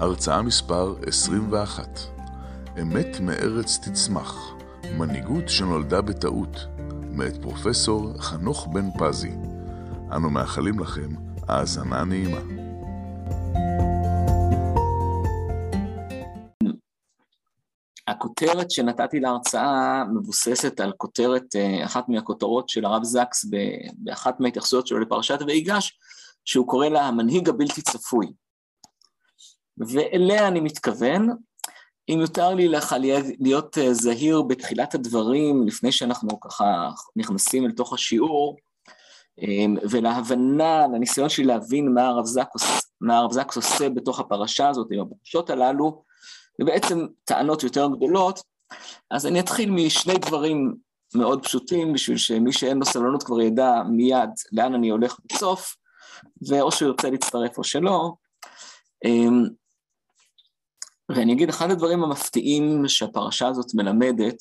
הרצאה מספר 21 אמת מארץ תצמח, מנהיגות שנולדה בטעות, מאת פרופסור חנוך בן פזי. אנו מאחלים לכם האזנה נעימה. הכותרת שנתתי להרצאה מבוססת על כותרת, אה, אחת מהכותרות של הרב זקס באחת מההתייחסויות שלו לפרשת ויגש, שהוא קורא לה המנהיג הבלתי צפוי. ואליה אני מתכוון. אם יותר לי לך להיות אה, זהיר בתחילת הדברים, לפני שאנחנו ככה נכנסים אל תוך השיעור, אמ, ולהבנה, לניסיון שלי להבין מה הרב זקס, מה הרב זקס עושה בתוך הפרשה הזאת, עם הפרשות הללו, ובעצם טענות יותר גדולות, אז אני אתחיל משני דברים מאוד פשוטים, בשביל שמי שאין לו סבלנות כבר ידע מיד לאן אני הולך בסוף, ואו שהוא ירצה להצטרף או שלא. ואני אגיד, אחד הדברים המפתיעים שהפרשה הזאת מלמדת,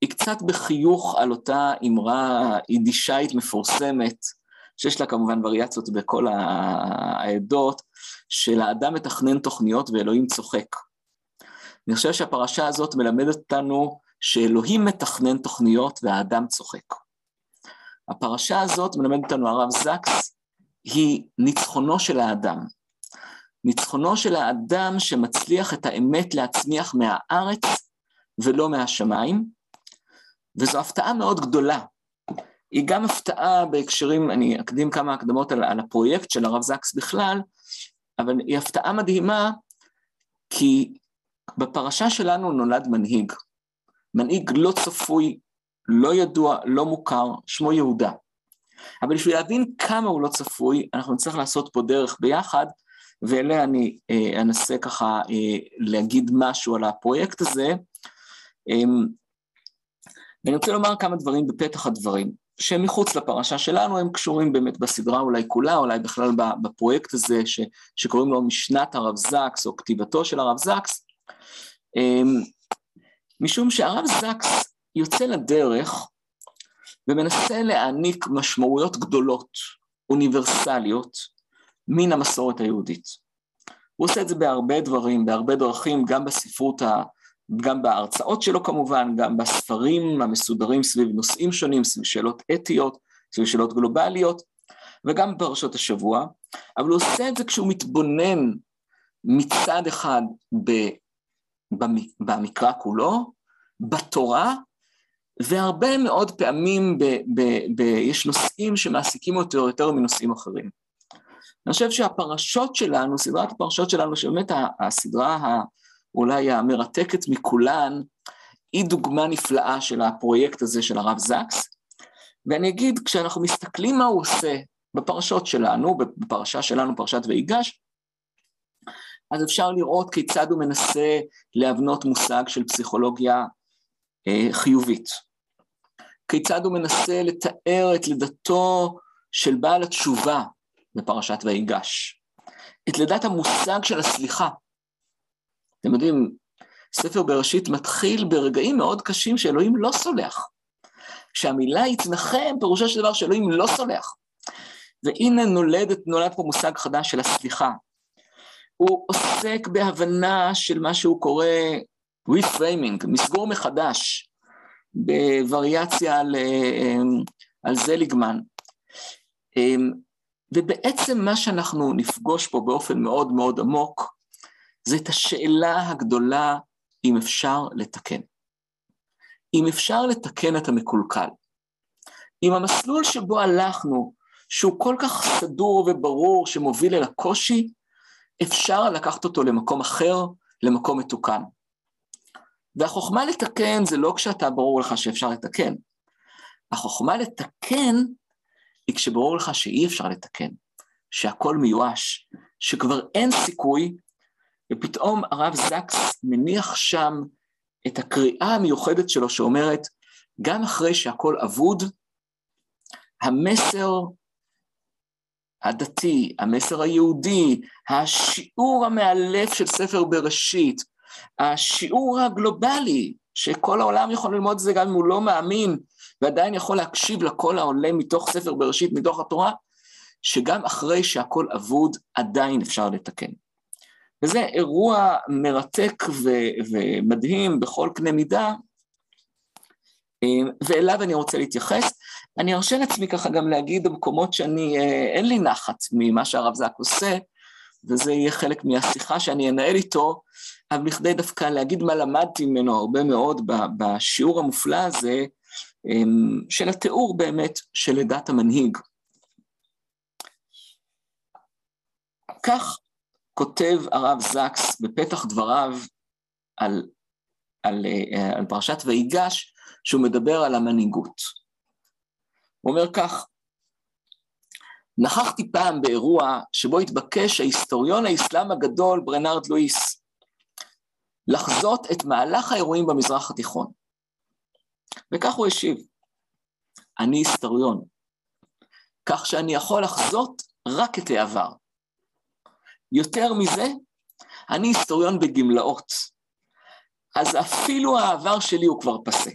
היא קצת בחיוך על אותה אמרה יידישאית מפורסמת, שיש לה כמובן וריאציות בכל העדות, של האדם מתכנן תוכניות ואלוהים צוחק. אני חושב שהפרשה הזאת מלמדת אותנו שאלוהים מתכנן תוכניות והאדם צוחק. הפרשה הזאת מלמדת אותנו הרב זקס, היא ניצחונו של האדם. ניצחונו של האדם שמצליח את האמת להצמיח מהארץ ולא מהשמיים, וזו הפתעה מאוד גדולה. היא גם הפתעה בהקשרים, אני אקדים כמה הקדמות על, על הפרויקט של הרב זקס בכלל, אבל היא הפתעה מדהימה, כי בפרשה שלנו נולד מנהיג. מנהיג לא צפוי, לא ידוע, לא מוכר, שמו יהודה. אבל בשביל להבין כמה הוא לא צפוי, אנחנו נצטרך לעשות פה דרך ביחד, ואליה אני אה, אנסה ככה אה, להגיד משהו על הפרויקט הזה. אה, ואני רוצה לומר כמה דברים בפתח הדברים, שהם מחוץ לפרשה שלנו, הם קשורים באמת בסדרה אולי כולה, אולי בכלל בפרויקט הזה ש, שקוראים לו משנת הרב זקס, או כתיבתו של הרב זקס, אה, משום שהרב זקס יוצא לדרך ומנסה להעניק משמעויות גדולות, אוניברסליות, מן המסורת היהודית. הוא עושה את זה בהרבה דברים, בהרבה דרכים, גם בספרות, ה... גם בהרצאות שלו כמובן, גם בספרים המסודרים סביב נושאים שונים, סביב שאלות אתיות, סביב שאלות גלובליות, וגם בפרשות השבוע, אבל הוא עושה את זה כשהוא מתבונן מצד אחד ב... במקרא כולו, בתורה, והרבה מאוד פעמים ב... ב... ב... יש נושאים שמעסיקים אותו יותר מנושאים אחרים. אני חושב שהפרשות שלנו, סדרת הפרשות שלנו, שבאמת הסדרה אולי המרתקת מכולן, היא דוגמה נפלאה של הפרויקט הזה של הרב זקס. ואני אגיד, כשאנחנו מסתכלים מה הוא עושה בפרשות שלנו, בפרשה שלנו, פרשת ויגש, אז אפשר לראות כיצד הוא מנסה להבנות מושג של פסיכולוגיה אה, חיובית. כיצד הוא מנסה לתאר את לידתו של בעל התשובה, בפרשת ויגש. את לידת המושג של הסליחה. אתם יודעים, ספר בראשית מתחיל ברגעים מאוד קשים שאלוהים לא סולח. כשהמילה יתנחם, פירושו של דבר שאלוהים לא סולח. והנה נולד, נולד פה מושג חדש של הסליחה. הוא עוסק בהבנה של מה שהוא קורא reframing, מסגור מחדש, בווריאציה על, אה, על זליגמן. ובעצם מה שאנחנו נפגוש פה באופן מאוד מאוד עמוק, זה את השאלה הגדולה אם אפשר לתקן. אם אפשר לתקן את המקולקל. אם המסלול שבו הלכנו, שהוא כל כך סדור וברור שמוביל אל הקושי, אפשר לקחת אותו למקום אחר, למקום מתוקן. והחוכמה לתקן זה לא כשאתה ברור לך שאפשר לתקן. החוכמה לתקן היא כשברור לך שאי אפשר לתקן, שהכל מיואש, שכבר אין סיכוי, ופתאום הרב זקס מניח שם את הקריאה המיוחדת שלו שאומרת, גם אחרי שהכל אבוד, המסר הדתי, המסר היהודי, השיעור המאלף של ספר בראשית, השיעור הגלובלי, שכל העולם יכול ללמוד את זה גם אם הוא לא מאמין, ועדיין יכול להקשיב לקול העולה מתוך ספר בראשית, מתוך התורה, שגם אחרי שהכל אבוד, עדיין אפשר לתקן. וזה אירוע מרתק ו- ומדהים בכל קנה מידה, ואליו אני רוצה להתייחס. אני ארשה לעצמי ככה גם להגיד במקומות שאני, אה, אין לי נחת ממה שהרב זק עושה, וזה יהיה חלק מהשיחה שאני אנהל איתו, אבל בכדי דווקא להגיד מה למדתי ממנו הרבה מאוד בשיעור המופלא הזה, של התיאור באמת של עדת המנהיג. כך כותב הרב זקס בפתח דבריו על, על, אה, על פרשת ויגש, שהוא מדבר על המנהיגות. הוא אומר כך, נכחתי פעם באירוע שבו התבקש ההיסטוריון האסלאם הגדול ברנרד לואיס לחזות את מהלך האירועים במזרח התיכון. וכך הוא השיב, אני היסטוריון, כך שאני יכול לחזות רק את העבר. יותר מזה, אני היסטוריון בגמלאות, אז אפילו העבר שלי הוא כבר פסה.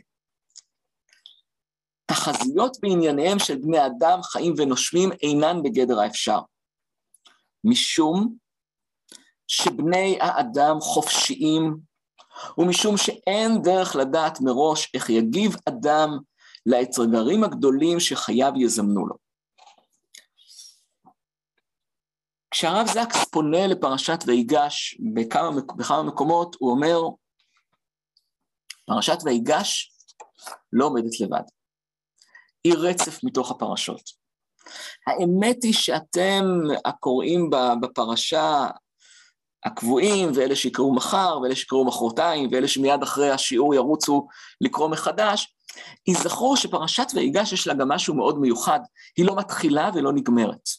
תחזיות בענייניהם של בני אדם חיים ונושמים אינן בגדר האפשר. משום שבני האדם חופשיים, ומשום שאין דרך לדעת מראש איך יגיב אדם לאתגרים הגדולים שחייו יזמנו לו. כשהרב זקס פונה לפרשת ויגש בכמה, בכמה מקומות, הוא אומר, פרשת ויגש לא עומדת לבד. היא רצף מתוך הפרשות. האמת היא שאתם הקוראים בפרשה הקבועים, ואלה שיקראו מחר, ואלה שיקראו מחרתיים, ואלה שמיד אחרי השיעור ירוצו לקרוא מחדש, ייזכרו שפרשת ויגש יש לה גם משהו מאוד מיוחד, היא לא מתחילה ולא נגמרת.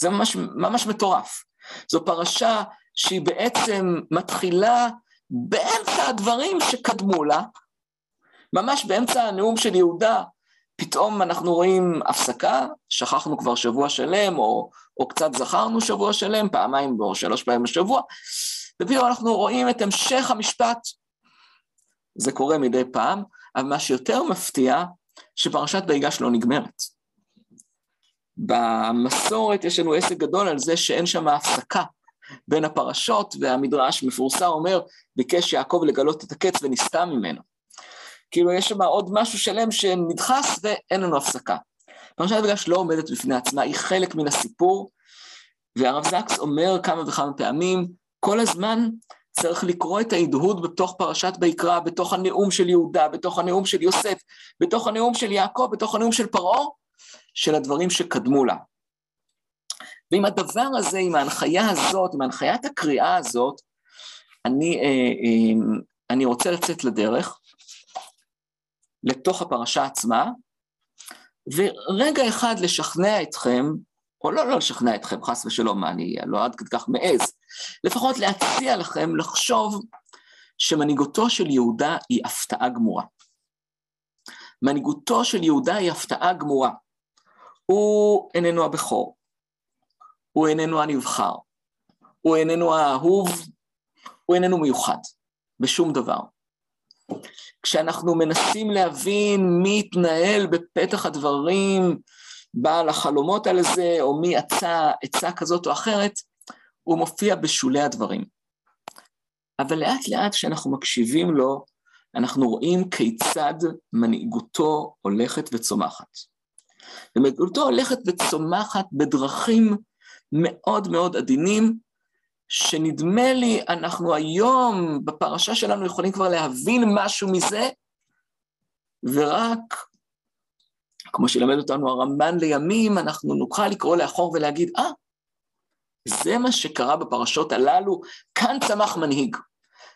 זה ממש, ממש מטורף. זו פרשה שהיא בעצם מתחילה באמצע הדברים שקדמו לה, ממש באמצע הנאום של יהודה, פתאום אנחנו רואים הפסקה, שכחנו כבר שבוע שלם, או, או קצת זכרנו שבוע שלם, פעמיים או שלוש פעמים בשבוע, ופתאום אנחנו רואים את המשך המשפט. זה קורה מדי פעם, אבל מה שיותר מפתיע, שפרשת ויגש לא נגמרת. במסורת יש לנו עסק גדול על זה שאין שם הפסקה בין הפרשות, והמדרש מפורסם אומר, ביקש יעקב לגלות את הקץ ונסתם ממנו. כאילו יש שם עוד משהו שלם שנדחס ואין לנו הפסקה. פרשת ויגש לא עומדת בפני עצמה, היא חלק מן הסיפור, והרב זקס אומר כמה וכמה פעמים, כל הזמן צריך לקרוא את ההדהוד בתוך פרשת ויקרא, בתוך הנאום של יהודה, בתוך הנאום של יוסף, בתוך הנאום של יעקב, בתוך הנאום של פרעה, של הדברים שקדמו לה. ועם הדבר הזה, עם ההנחיה הזאת, עם הנחיית הקריאה הזאת, אני, אה, אה, אני רוצה לצאת לדרך, לתוך הפרשה עצמה, ורגע אחד לשכנע אתכם, או לא, לא לשכנע אתכם, חס ושלום, אני לא עד כך מעז, לפחות להציע לכם לחשוב שמנהיגותו של יהודה היא הפתעה גמורה. מנהיגותו של יהודה היא הפתעה גמורה. הוא איננו הבכור, הוא איננו הנבחר, הוא איננו האהוב, הוא איננו מיוחד בשום דבר. כשאנחנו מנסים להבין מי התנהל בפתח הדברים, בעל החלומות על זה, או מי עצה עצה כזאת או אחרת, הוא מופיע בשולי הדברים. אבל לאט לאט כשאנחנו מקשיבים לו, אנחנו רואים כיצד מנהיגותו הולכת וצומחת. ומנהיגותו הולכת וצומחת בדרכים מאוד מאוד עדינים, שנדמה לי אנחנו היום בפרשה שלנו יכולים כבר להבין משהו מזה, ורק, כמו שלמד אותנו הרמב"ן לימים, אנחנו נוכל לקרוא לאחור ולהגיד, אה, ah, זה מה שקרה בפרשות הללו, כאן צמח מנהיג,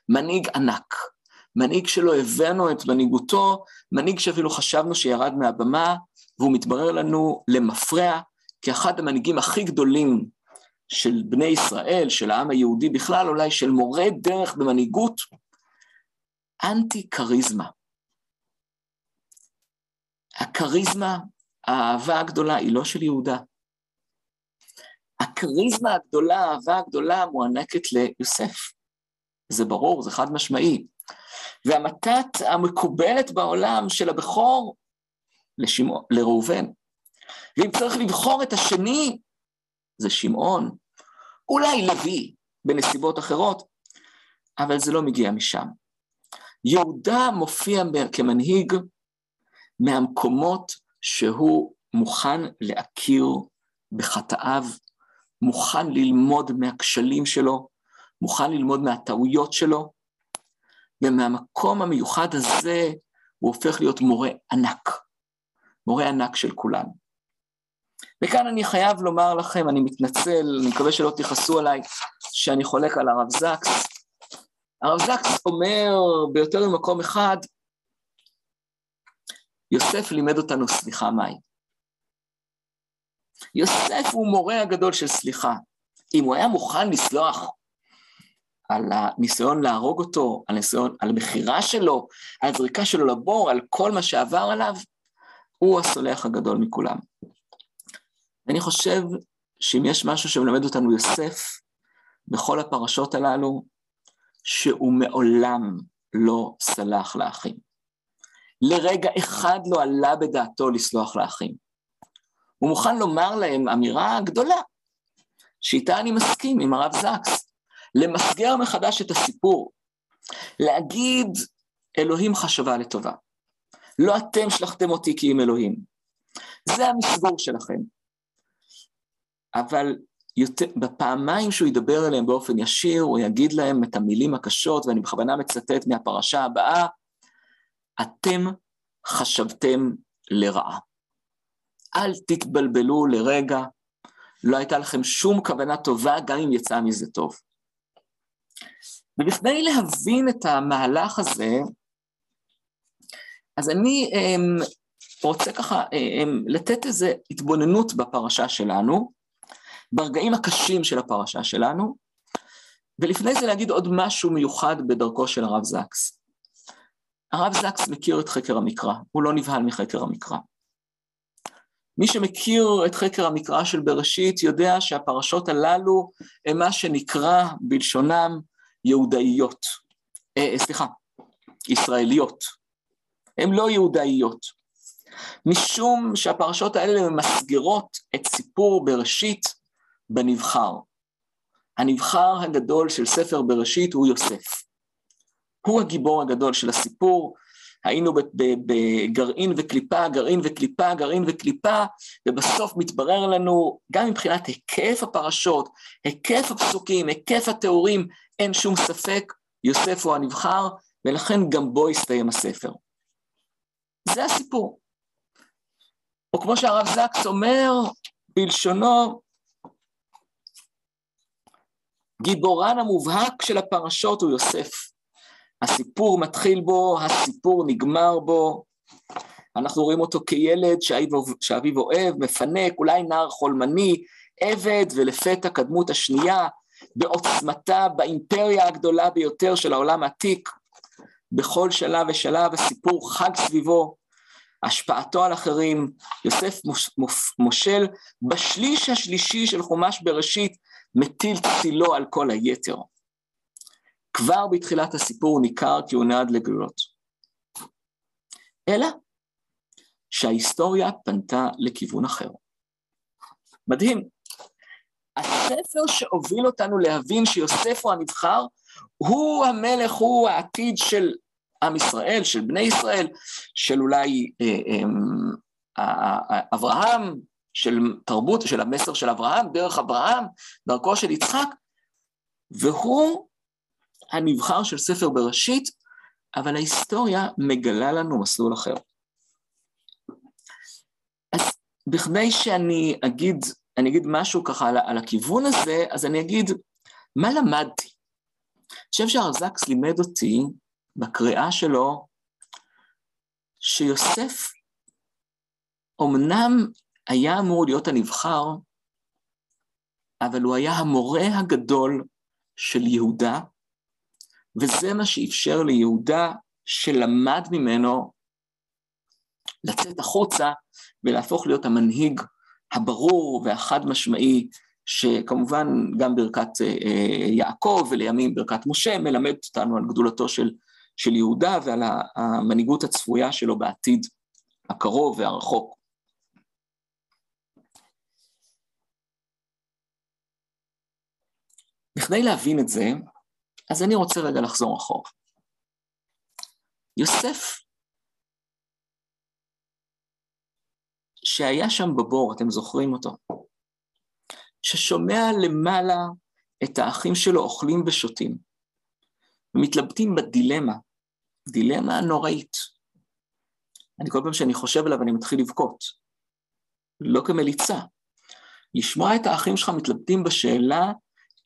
מנהיג ענק, מנהיג שלא הבאנו את מנהיגותו, מנהיג שאפילו חשבנו שירד מהבמה, והוא מתברר לנו למפרע כאחד המנהיגים הכי גדולים של בני ישראל, של העם היהודי בכלל, אולי של מורה דרך במנהיגות, אנטי כריזמה. הכריזמה, האהבה הגדולה, היא לא של יהודה. הכריזמה הגדולה, האהבה הגדולה, מוענקת ליוסף. זה ברור, זה חד משמעי. והמתת המקובלת בעולם של הבכור לשמעון, לראובן. ואם צריך לבחור את השני, זה שמעון, אולי לוי בנסיבות אחרות, אבל זה לא מגיע משם. יהודה מופיע כמנהיג מהמקומות שהוא מוכן להכיר בחטאיו, מוכן ללמוד מהכשלים שלו, מוכן ללמוד מהטעויות שלו, ומהמקום המיוחד הזה הוא הופך להיות מורה ענק, מורה ענק של כולנו. וכאן אני חייב לומר לכם, אני מתנצל, אני מקווה שלא תכעסו עליי, שאני חולק על הרב זקס. הרב זקס אומר ביותר ממקום אחד, יוסף לימד אותנו סליחה מהי. יוסף הוא מורה הגדול של סליחה. אם הוא היה מוכן לסלוח על הניסיון להרוג אותו, על הניסיון, על המכירה שלו, על הזריקה שלו לבור, על כל מה שעבר עליו, הוא הסולח הגדול מכולם. אני חושב שאם יש משהו שמלמד אותנו יוסף בכל הפרשות הללו, שהוא מעולם לא סלח לאחים. לרגע אחד לא עלה בדעתו לסלוח לאחים. הוא מוכן לומר להם אמירה גדולה, שאיתה אני מסכים עם הרב זקס, למסגר מחדש את הסיפור, להגיד, אלוהים חשבה לטובה. לא אתם שלחתם אותי כי אם אלוהים. זה המסגור שלכם. אבל יותר, בפעמיים שהוא ידבר אליהם באופן ישיר, הוא יגיד להם את המילים הקשות, ואני בכוונה מצטט מהפרשה הבאה, אתם חשבתם לרעה. אל תתבלבלו לרגע, לא הייתה לכם שום כוונה טובה, גם אם יצא מזה טוב. ובכדי להבין את המהלך הזה, אז אני um, רוצה ככה um, לתת איזו התבוננות בפרשה שלנו, ברגעים הקשים של הפרשה שלנו, ולפני זה להגיד עוד משהו מיוחד בדרכו של הרב זקס. הרב זקס מכיר את חקר המקרא, הוא לא נבהל מחקר המקרא. מי שמכיר את חקר המקרא של בראשית יודע שהפרשות הללו הן מה שנקרא בלשונם יהודאיות, אה, אה סליחה, ישראליות. הן לא יהודאיות. משום שהפרשות האלה ממסגרות את סיפור בראשית בנבחר. הנבחר הגדול של ספר בראשית הוא יוסף. הוא הגיבור הגדול של הסיפור, היינו בגרעין וקליפה, גרעין וקליפה, גרעין וקליפה, ובסוף מתברר לנו, גם מבחינת היקף הפרשות, היקף הפסוקים, היקף התיאורים, אין שום ספק, יוסף הוא הנבחר, ולכן גם בו הסתיים הספר. זה הסיפור. או כמו שהרב זקס אומר, בלשונו, גיבורן המובהק של הפרשות הוא יוסף. הסיפור מתחיל בו, הסיפור נגמר בו. אנחנו רואים אותו כילד שאביו אוהב, מפנק, אולי נער חולמני, עבד, ולפתע כדמות השנייה, בעוצמתה, באימפריה הגדולה ביותר של העולם העתיק. בכל שלב ושלב הסיפור חג סביבו, השפעתו על אחרים, יוסף מושל בשליש השלישי של חומש בראשית, מטיל צילו על כל היתר. כבר בתחילת הסיפור ניכר כי הוא נעד לגלות. אלא שההיסטוריה פנתה לכיוון אחר. מדהים. הספר שהוביל אותנו להבין שיוסף הוא הנבחר, הוא המלך, הוא העתיד של עם ישראל, של בני ישראל, של אולי אה, אה, אברהם, של תרבות, של המסר של אברהם, דרך אברהם, דרכו של יצחק, והוא הנבחר של ספר בראשית, אבל ההיסטוריה מגלה לנו מסלול אחר. אז בכדי שאני אגיד, אני אגיד משהו ככה על, על הכיוון הזה, אז אני אגיד, מה למדתי? אני חושב שהרב זקס לימד אותי בקריאה שלו, שיוסף אמנם היה אמור להיות הנבחר, אבל הוא היה המורה הגדול של יהודה, וזה מה שאפשר ליהודה, שלמד ממנו, לצאת החוצה ולהפוך להיות המנהיג הברור והחד משמעי, שכמובן גם ברכת אה, יעקב ולימים ברכת משה מלמדת אותנו על גדולתו של, של יהודה ועל המנהיגות הצפויה שלו בעתיד הקרוב והרחוק. בכדי להבין את זה, אז אני רוצה רגע לחזור אחורה. יוסף, שהיה שם בבור, אתם זוכרים אותו, ששומע למעלה את האחים שלו אוכלים ושותים, ומתלבטים בדילמה, דילמה נוראית. אני כל פעם שאני חושב עליו אני מתחיל לבכות, לא כמליצה. לשמוע את האחים שלך מתלבטים בשאלה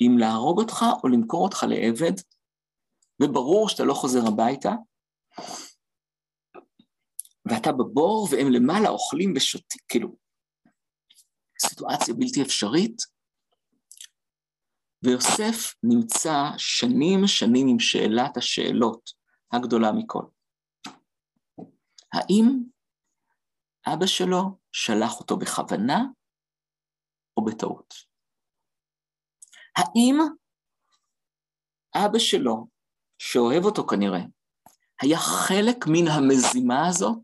אם להרוג אותך או למכור אותך לעבד, וברור שאתה לא חוזר הביתה, ואתה בבור והם למעלה אוכלים ושותים, כאילו, סיטואציה בלתי אפשרית, ויוסף נמצא שנים שנים עם שאלת השאלות הגדולה מכל. האם אבא שלו שלח אותו בכוונה או בטעות? האם אבא שלו, שאוהב אותו כנראה, היה חלק מן המזימה הזאת,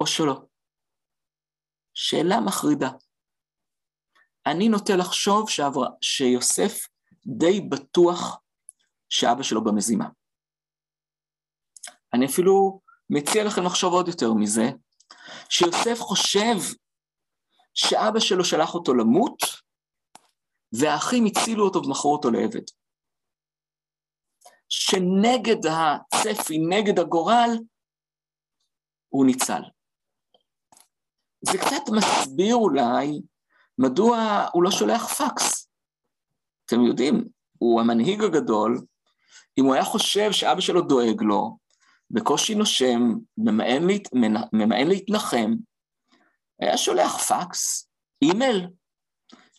או שלא? שאלה מחרידה. אני נוטה לחשוב שעבר... שיוסף די בטוח שאבא שלו במזימה. אני אפילו מציע לכם לחשוב עוד יותר מזה, שיוסף חושב שאבא שלו שלח אותו למות, והאחים הצילו אותו ומכרו אותו לעבד. שנגד הצפי, נגד הגורל, הוא ניצל. זה קצת מסביר אולי מדוע הוא לא שולח פקס. אתם יודעים, הוא המנהיג הגדול, אם הוא היה חושב שאבא שלו דואג לו, בקושי נושם, ממאן, להת, ממאן להתנחם, היה שולח פקס, אימייל,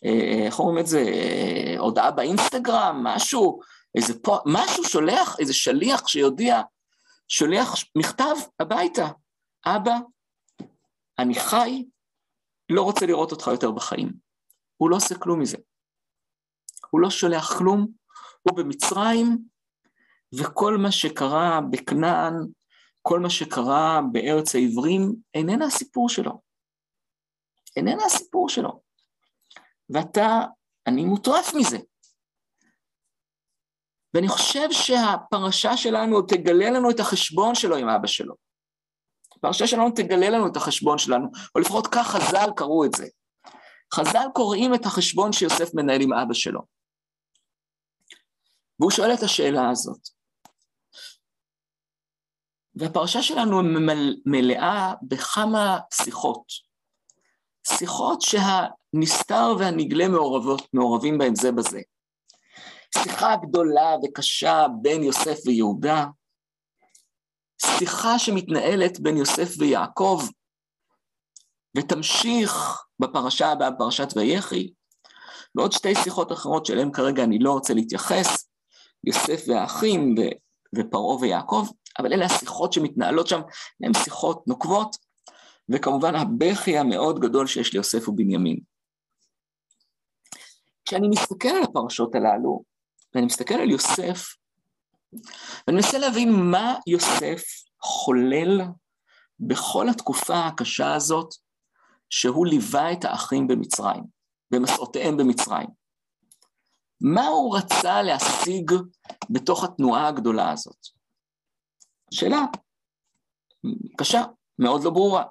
אה, איך אומרים את זה, אה, הודעה באינסטגרם, משהו, איזה פה, משהו שולח, איזה שליח שיודיע, שולח מכתב הביתה, אבא, אני חי, לא רוצה לראות אותך יותר בחיים. הוא לא עושה כלום מזה. הוא לא שולח כלום, הוא במצרים, וכל מה שקרה בכנען, כל מה שקרה בארץ העברים, איננה הסיפור שלו. איננה הסיפור שלו. ואתה, אני מוטרף מזה. ואני חושב שהפרשה שלנו תגלה לנו את החשבון שלו עם אבא שלו. הפרשה שלנו תגלה לנו את החשבון שלנו, או לפחות כך חז"ל קראו את זה. חז"ל קוראים את החשבון שיוסף מנהל עם אבא שלו. והוא שואל את השאלה הזאת. והפרשה שלנו מלאה בכמה שיחות. שיחות שהנסתר והנגלה מעורבות, מעורבים בהם זה בזה. שיחה גדולה וקשה בין יוסף ויהודה, שיחה שמתנהלת בין יוסף ויעקב, ותמשיך בפרשה הבאה, פרשת ויחי, ועוד שתי שיחות אחרות שאליהן כרגע אני לא רוצה להתייחס, יוסף והאחים ופרעה ויעקב, אבל אלה השיחות שמתנהלות שם, הן שיחות נוקבות, וכמובן הבכי המאוד גדול שיש ליוסף ובנימין. כשאני מסתכל על הפרשות הללו, ואני מסתכל על יוסף, ואני מנסה להבין מה יוסף חולל בכל התקופה הקשה הזאת שהוא ליווה את האחים במצרים, במסעותיהם במצרים. מה הוא רצה להשיג בתוך התנועה הגדולה הזאת? שאלה קשה, מאוד לא ברורה.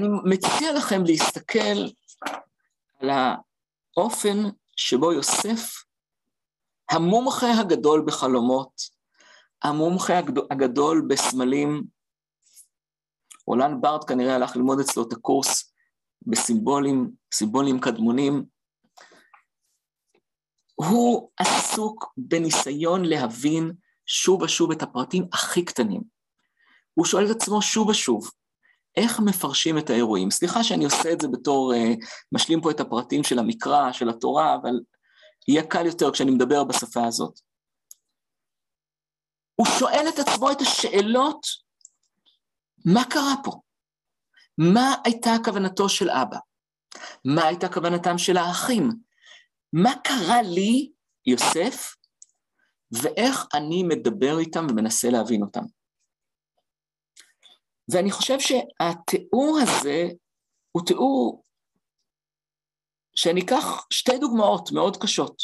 ואני מציע לכם להסתכל על האופן שבו יוסף, המומחה הגדול בחלומות, המומחה הגדול בסמלים, רולן בארט כנראה הלך ללמוד אצלו את הקורס בסימבולים, סימבולים קדמונים, הוא עסוק בניסיון להבין שוב ושוב את הפרטים הכי קטנים. הוא שואל את עצמו שוב ושוב, איך מפרשים את האירועים. סליחה שאני עושה את זה בתור, uh, משלים פה את הפרטים של המקרא, של התורה, אבל יהיה קל יותר כשאני מדבר בשפה הזאת. הוא שואל את עצמו את השאלות, מה קרה פה? מה הייתה כוונתו של אבא? מה הייתה כוונתם של האחים? מה קרה לי, יוסף, ואיך אני מדבר איתם ומנסה להבין אותם? ואני חושב שהתיאור הזה הוא תיאור שאני אקח שתי דוגמאות מאוד קשות.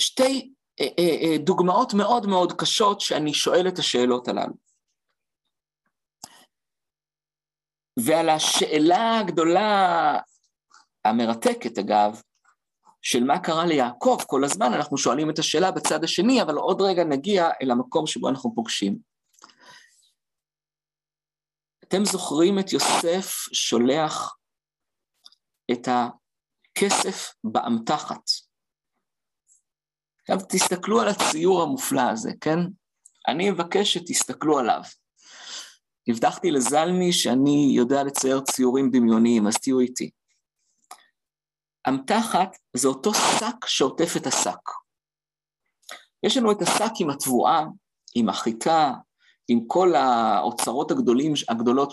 שתי אה, אה, אה, דוגמאות מאוד מאוד קשות שאני שואל את השאלות הללו. ועל השאלה הגדולה, המרתקת אגב, של מה קרה ליעקב, כל הזמן אנחנו שואלים את השאלה בצד השני, אבל עוד רגע נגיע אל המקום שבו אנחנו פוגשים. אתם זוכרים את יוסף שולח את הכסף באמתחת. עכשיו תסתכלו על הציור המופלא הזה, כן? אני מבקש שתסתכלו עליו. הבטחתי לזלמי שאני יודע לצייר ציורים דמיוניים, אז תהיו איתי. אמתחת זה אותו שק שעוטף את השק. יש לנו את השק עם התבואה, עם החיטה, עם כל האוצרות הגדולים, הגדולות,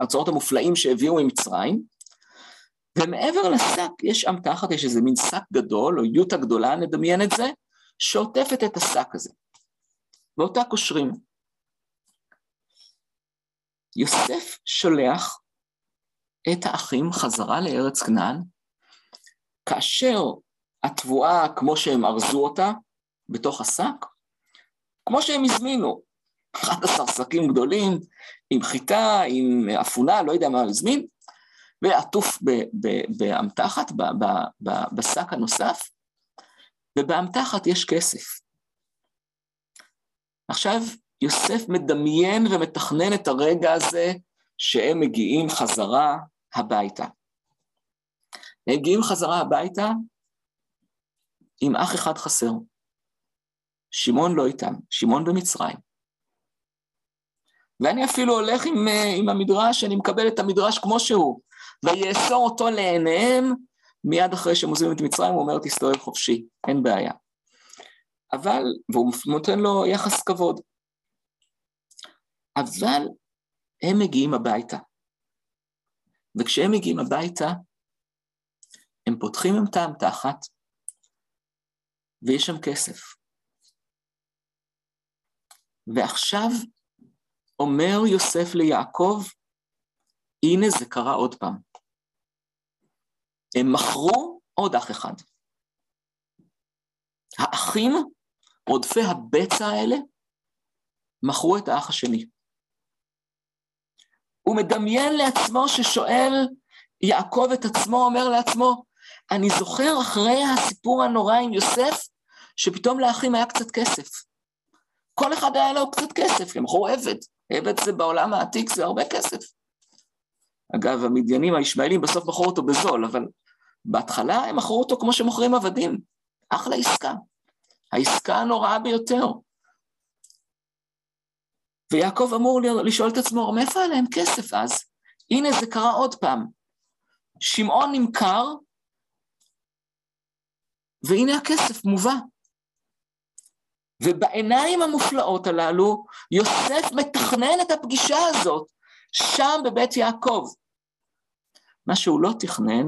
האוצרות המופלאים שהביאו ממצרים, ומעבר לשק יש אמתחת, יש איזה מין שק גדול, או יוטה גדולה, נדמיין את זה, שעוטפת את השק הזה, ואותה קושרים. יוסף שולח את האחים חזרה לארץ כנען, כאשר התבואה, כמו שהם ארזו אותה, בתוך השק, כמו שהם הזמינו, 11 שקים גדולים, עם חיטה, עם אפונה, לא יודע מה הזמין, ועטוף באמתחת, בשק הנוסף, ובאמתחת יש כסף. עכשיו, יוסף מדמיין ומתכנן את הרגע הזה שהם מגיעים חזרה הביתה. הם מגיעים חזרה הביתה עם אח אחד חסר. שמעון לא איתם, שמעון במצרים. ואני אפילו הולך עם, עם המדרש, אני מקבל את המדרש כמו שהוא, ויאסור אותו לעיניהם, מיד אחרי שהם עוזבים את מצרים, הוא אומר, תסתובב חופשי, אין בעיה. אבל, והוא נותן לו יחס כבוד. אבל הם מגיעים הביתה. וכשהם מגיעים הביתה, הם פותחים עם טעם תחת, ויש שם כסף. ועכשיו אומר יוסף ליעקב, הנה זה קרה עוד פעם. הם מכרו עוד אח אחד. האחים, רודפי הבצע האלה, מכרו את האח השני. הוא מדמיין לעצמו ששואל יעקב את עצמו, אומר לעצמו, אני זוכר אחרי הסיפור הנורא עם יוסף, שפתאום לאחים היה קצת כסף. כל אחד היה לו קצת כסף, הם מכרו עבד. עבד זה בעולם העתיק, זה הרבה כסף. אגב, המדיינים, הישמעאלים, בסוף מכרו אותו בזול, אבל בהתחלה הם מכרו אותו כמו שמוכרים עבדים. אחלה עסקה. העסקה הנוראה ביותר. ויעקב אמור לשאול את עצמו, מאיפה היה להם כסף אז? הנה, זה קרה עוד פעם. שמעון נמכר, והנה הכסף מובא. ובעיניים המופלאות הללו, יוסף מתכנן את הפגישה הזאת, שם בבית יעקב. מה שהוא לא תכנן,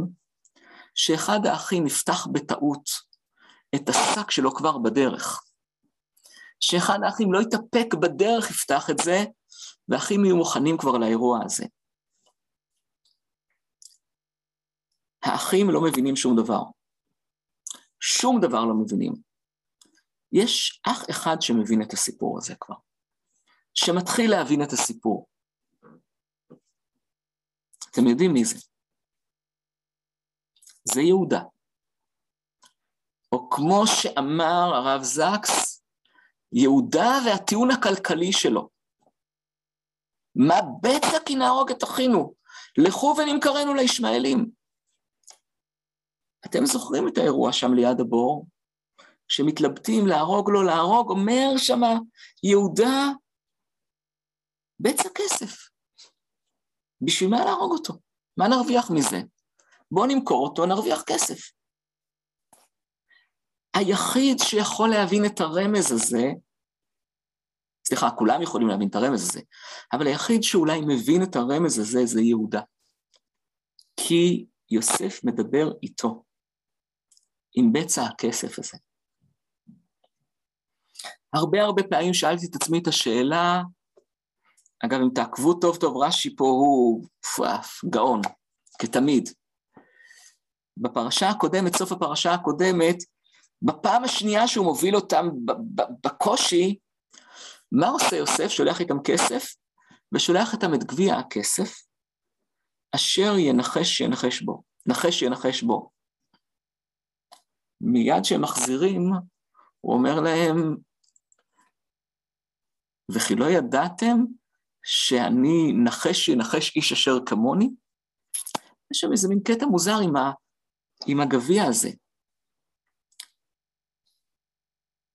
שאחד האחים יפתח בטעות את השק שלו כבר בדרך. שאחד האחים לא יתאפק בדרך, יפתח את זה, והאחים יהיו מוכנים כבר לאירוע הזה. האחים לא מבינים שום דבר. שום דבר לא מבינים. יש אח אחד שמבין את הסיפור הזה כבר, שמתחיל להבין את הסיפור. אתם יודעים מי זה? זה יהודה. או כמו שאמר הרב זקס, יהודה והטיעון הכלכלי שלו. מה בצע כי נהרוג את אחינו? לכו ונמכרנו לישמעאלים. אתם זוכרים את האירוע שם ליד הבור? שמתלבטים להרוג לא להרוג, אומר שמה יהודה, בצע כסף. בשביל מה להרוג אותו? מה נרוויח מזה? בואו נמכור אותו, נרוויח כסף. היחיד שיכול להבין את הרמז הזה, סליחה, כולם יכולים להבין את הרמז הזה, אבל היחיד שאולי מבין את הרמז הזה זה יהודה. כי יוסף מדבר איתו, עם בצע הכסף הזה. הרבה הרבה פעמים שאלתי את עצמי את השאלה, אגב, אם תעקבו טוב טוב, רש"י פה הוא פאף, גאון, כתמיד. בפרשה הקודמת, סוף הפרשה הקודמת, בפעם השנייה שהוא מוביל אותם בקושי, מה עושה יוסף? שולח איתם כסף, ושולח איתם את גביע הכסף, אשר ינחש ינחש בו, נחש ינחש בו. מיד שהם מחזירים, הוא אומר להם, וכי לא ידעתם שאני נחש ינחש איש אשר כמוני? יש שם איזה מין קטע מוזר עם, ה, עם הגביע הזה.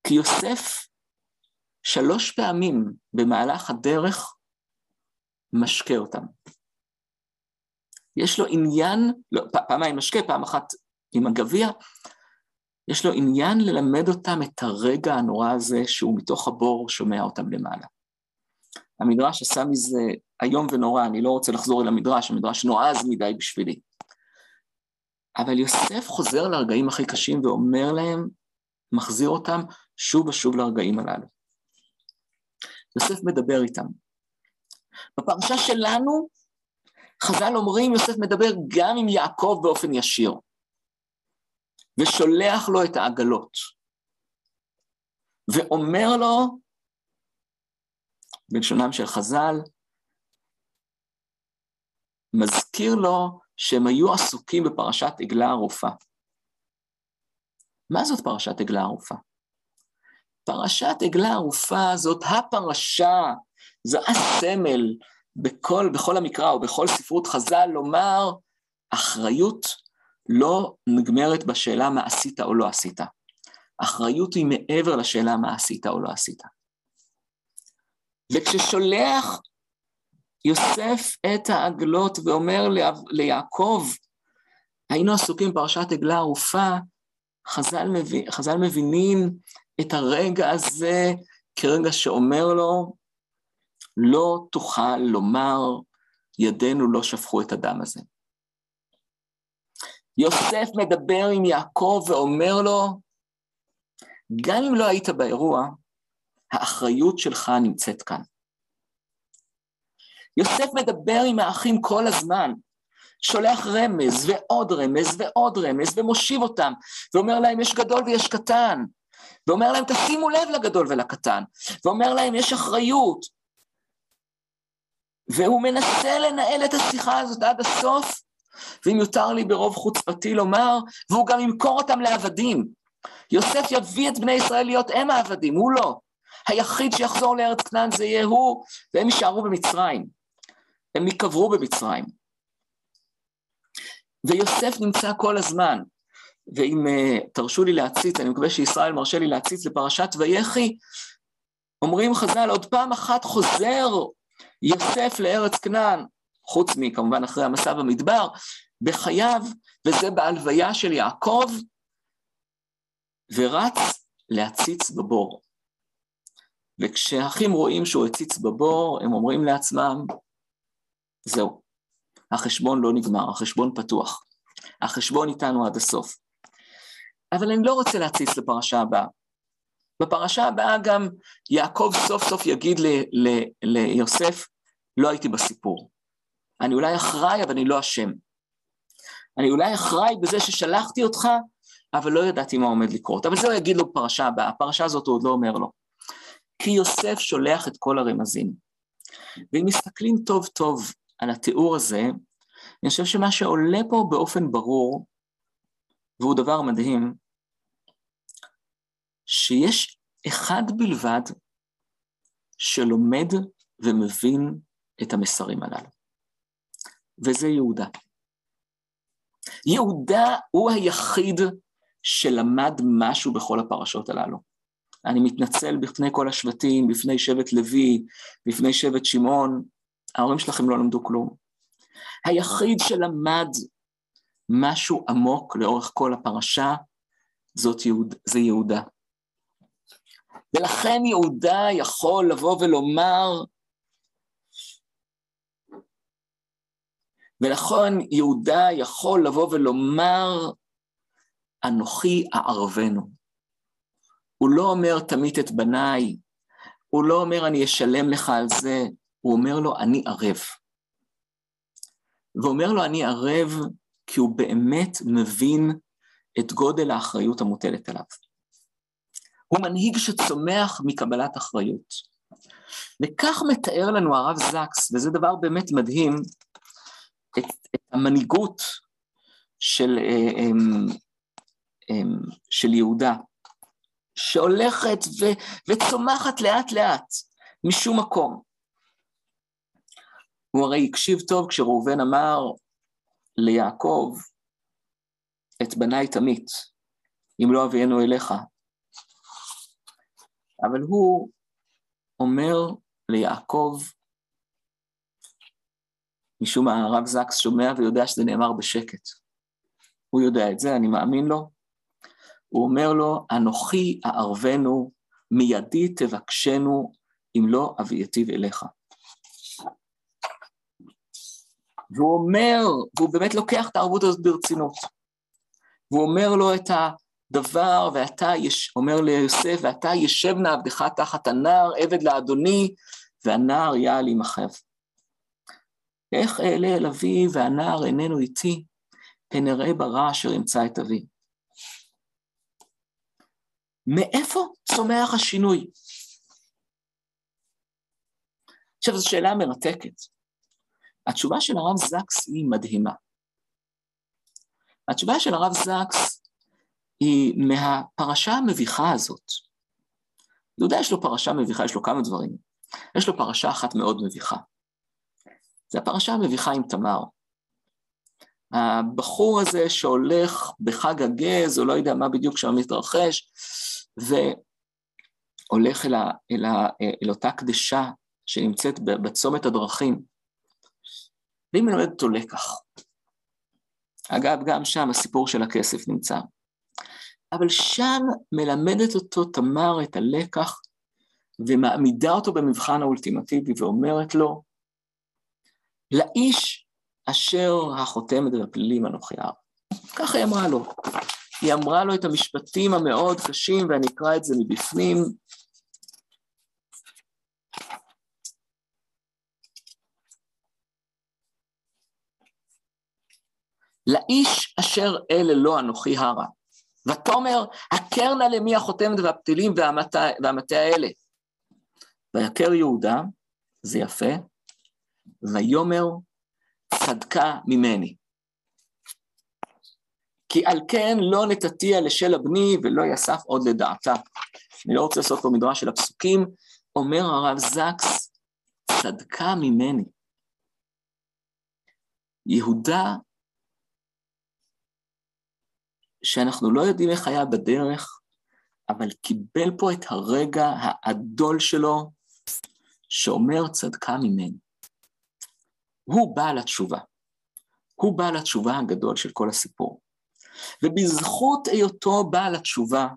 כי יוסף שלוש פעמים במהלך הדרך משקה אותם. יש לו עניין, לא, פעמיים משקה, פעם אחת עם הגביע, יש לו עניין ללמד אותם את הרגע הנורא הזה שהוא מתוך הבור שומע אותם למעלה. המדרש עשה מזה איום ונורא, אני לא רוצה לחזור אל המדרש, המדרש נועז מדי בשבילי. אבל יוסף חוזר לרגעים הכי קשים ואומר להם, מחזיר אותם שוב ושוב לרגעים הללו. יוסף מדבר איתם. בפרשה שלנו, חז"ל אומרים, יוסף מדבר גם עם יעקב באופן ישיר, ושולח לו את העגלות, ואומר לו, בלשונם של חז"ל, מזכיר לו שהם היו עסוקים בפרשת עגלה ערופה. מה זאת פרשת עגלה ערופה? פרשת עגלה ערופה זאת הפרשה, זה הסמל בכל, בכל המקרא ובכל ספרות חז"ל לומר, אחריות לא נגמרת בשאלה מה עשית או לא עשית. אחריות היא מעבר לשאלה מה עשית או לא עשית. וכששולח יוסף את העגלות ואומר ליעקב, היינו עסוקים בפרשת עגלה ערופה, חז"ל, מבין, חז"ל מבינים את הרגע הזה כרגע שאומר לו, לא תוכל לומר, ידינו לא שפכו את הדם הזה. יוסף מדבר עם יעקב ואומר לו, גם אם לא היית באירוע, האחריות שלך נמצאת כאן. יוסף מדבר עם האחים כל הזמן, שולח רמז ועוד רמז ועוד רמז ומושיב אותם, ואומר להם יש גדול ויש קטן, ואומר להם תשימו לב לגדול ולקטן, ואומר להם יש אחריות. והוא מנסה לנהל את השיחה הזאת עד הסוף, ואם יותר לי ברוב חוצפתי לומר, והוא גם ימכור אותם לעבדים. יוסף יביא את בני ישראל להיות אם העבדים, הוא לא. היחיד שיחזור לארץ כנען זה יהיה הוא, והם יישארו במצרים. הם ייקברו במצרים. ויוסף נמצא כל הזמן, ואם uh, תרשו לי להציץ, אני מקווה שישראל מרשה לי להציץ לפרשת ויחי, אומרים חז"ל, עוד פעם אחת חוזר יוסף לארץ כנען, חוץ מכמובן אחרי המסע במדבר, בחייו, וזה בהלוויה של יעקב, ורץ להציץ בבור. וכשהאחים רואים שהוא הציץ בבור, הם אומרים לעצמם, זהו, החשבון לא נגמר, החשבון פתוח. החשבון איתנו עד הסוף. אבל אני לא רוצה להציץ לפרשה הבאה. בפרשה הבאה גם יעקב סוף סוף יגיד ליוסף, לא הייתי בסיפור. אני אולי אחראי, אבל אני לא אשם. אני אולי אחראי בזה ששלחתי אותך, אבל לא ידעתי מה עומד לקרות. אבל זה הוא יגיד לו בפרשה הבאה, הפרשה הזאת הוא עוד לא אומר לו. כי יוסף שולח את כל הרמזים. ואם מסתכלים טוב טוב על התיאור הזה, אני חושב שמה שעולה פה באופן ברור, והוא דבר מדהים, שיש אחד בלבד שלומד ומבין את המסרים הללו, וזה יהודה. יהודה הוא היחיד שלמד משהו בכל הפרשות הללו. אני מתנצל בפני כל השבטים, בפני שבט לוי, בפני שבט שמעון, ההורים שלכם לא למדו כלום. היחיד שלמד משהו עמוק לאורך כל הפרשה, זאת יהוד, זה יהודה. ולכן יהודה יכול לבוא ולומר, ולכן יהודה יכול לבוא ולומר, אנוכי אערבנו. הוא לא אומר תמית את בניי, הוא לא אומר אני אשלם לך על זה, הוא אומר לו אני ערב. ואומר לו אני ערב כי הוא באמת מבין את גודל האחריות המוטלת עליו. הוא מנהיג שצומח מקבלת אחריות. וכך מתאר לנו הרב זקס, וזה דבר באמת מדהים, את, את המנהיגות של, אה, אה, של יהודה, שהולכת ו, וצומחת לאט לאט משום מקום. הוא הרי הקשיב טוב כשראובן אמר ליעקב, את בניי תמית, אם לא אביאנו אליך. אבל הוא אומר ליעקב, משום מה הרב זקס שומע ויודע שזה נאמר בשקט. הוא יודע את זה, אני מאמין לו. הוא אומר לו, אנוכי אערבנו, מידי תבקשנו, אם לא אבייתיו אליך. והוא אומר, והוא באמת לוקח את הערבות הזאת ברצינות. והוא אומר לו את הדבר, ואתה, יש, אומר ליוסף, ואתה ישב נא עבדך תחת הנער, עבד לאדוני, והנער יעל עמכם. איך אעלה אל אבי והנער איננו איתי, פן אראה ברע אשר ימצא את אבי. מאיפה צומח השינוי? עכשיו, זו שאלה מרתקת. התשובה של הרב זקס היא מדהימה. התשובה של הרב זקס היא מהפרשה המביכה הזאת. יהודה יש לו פרשה מביכה, יש לו כמה דברים. יש לו פרשה אחת מאוד מביכה. זה הפרשה המביכה עם תמר. הבחור הזה שהולך בחג הגז, או לא יודע מה בדיוק שם מתרחש, והולך אל, ה, אל, ה, אל אותה קדשה שנמצאת בצומת הדרכים, והיא מלמדת אותו לקח. אגב, גם שם הסיפור של הכסף נמצא. אבל שם מלמדת אותו תמר את הלקח ומעמידה אותו במבחן האולטימטיבי ואומרת לו, לאיש אשר החותמת והפלילים אנוכי הר. ככה היא אמרה לו. היא אמרה לו את המשפטים המאוד קשים, ואני אקרא את זה מבפנים. לאיש אשר אלה לא אנוכי הרע. ותאמר, הכר נא למי החותמת והפתילים והמטה האלה. ויכר יהודה, זה יפה, ויאמר, צדקה ממני. כי על כן לא נתתיה לשל הבני ולא יסף עוד לדעתה. אני לא רוצה לעשות פה מדרש של הפסוקים, אומר הרב זקס, צדקה ממני. יהודה שאנחנו לא יודעים איך היה בדרך, אבל קיבל פה את הרגע העדול שלו, שאומר צדקה ממני. הוא בעל התשובה. הוא בעל התשובה הגדול של כל הסיפור. ובזכות היותו בעל התשובה,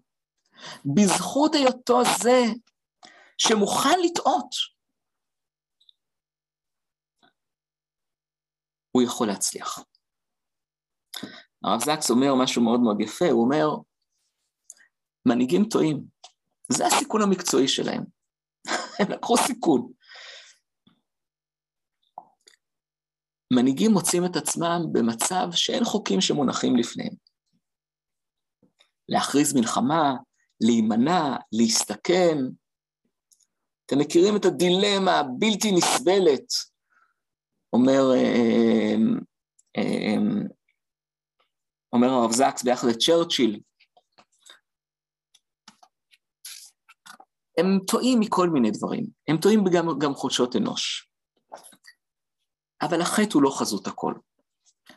בזכות היותו זה שמוכן לטעות, הוא יכול להצליח. הרב זקס אומר משהו מאוד מאוד יפה, הוא אומר, מנהיגים טועים, זה הסיכון המקצועי שלהם. הם לקחו סיכון. מנהיגים מוצאים את עצמם במצב שאין חוקים שמונחים לפניהם. להכריז מלחמה, להימנע, להסתכן. אתם מכירים את הדילמה הבלתי נסבלת, אומר אה, אה, אה, אומר הרב זקס ביחד לצ'רצ'יל, הם טועים מכל מיני דברים, הם טועים גם, גם חולשות אנוש. אבל החטא הוא לא חזות הכל.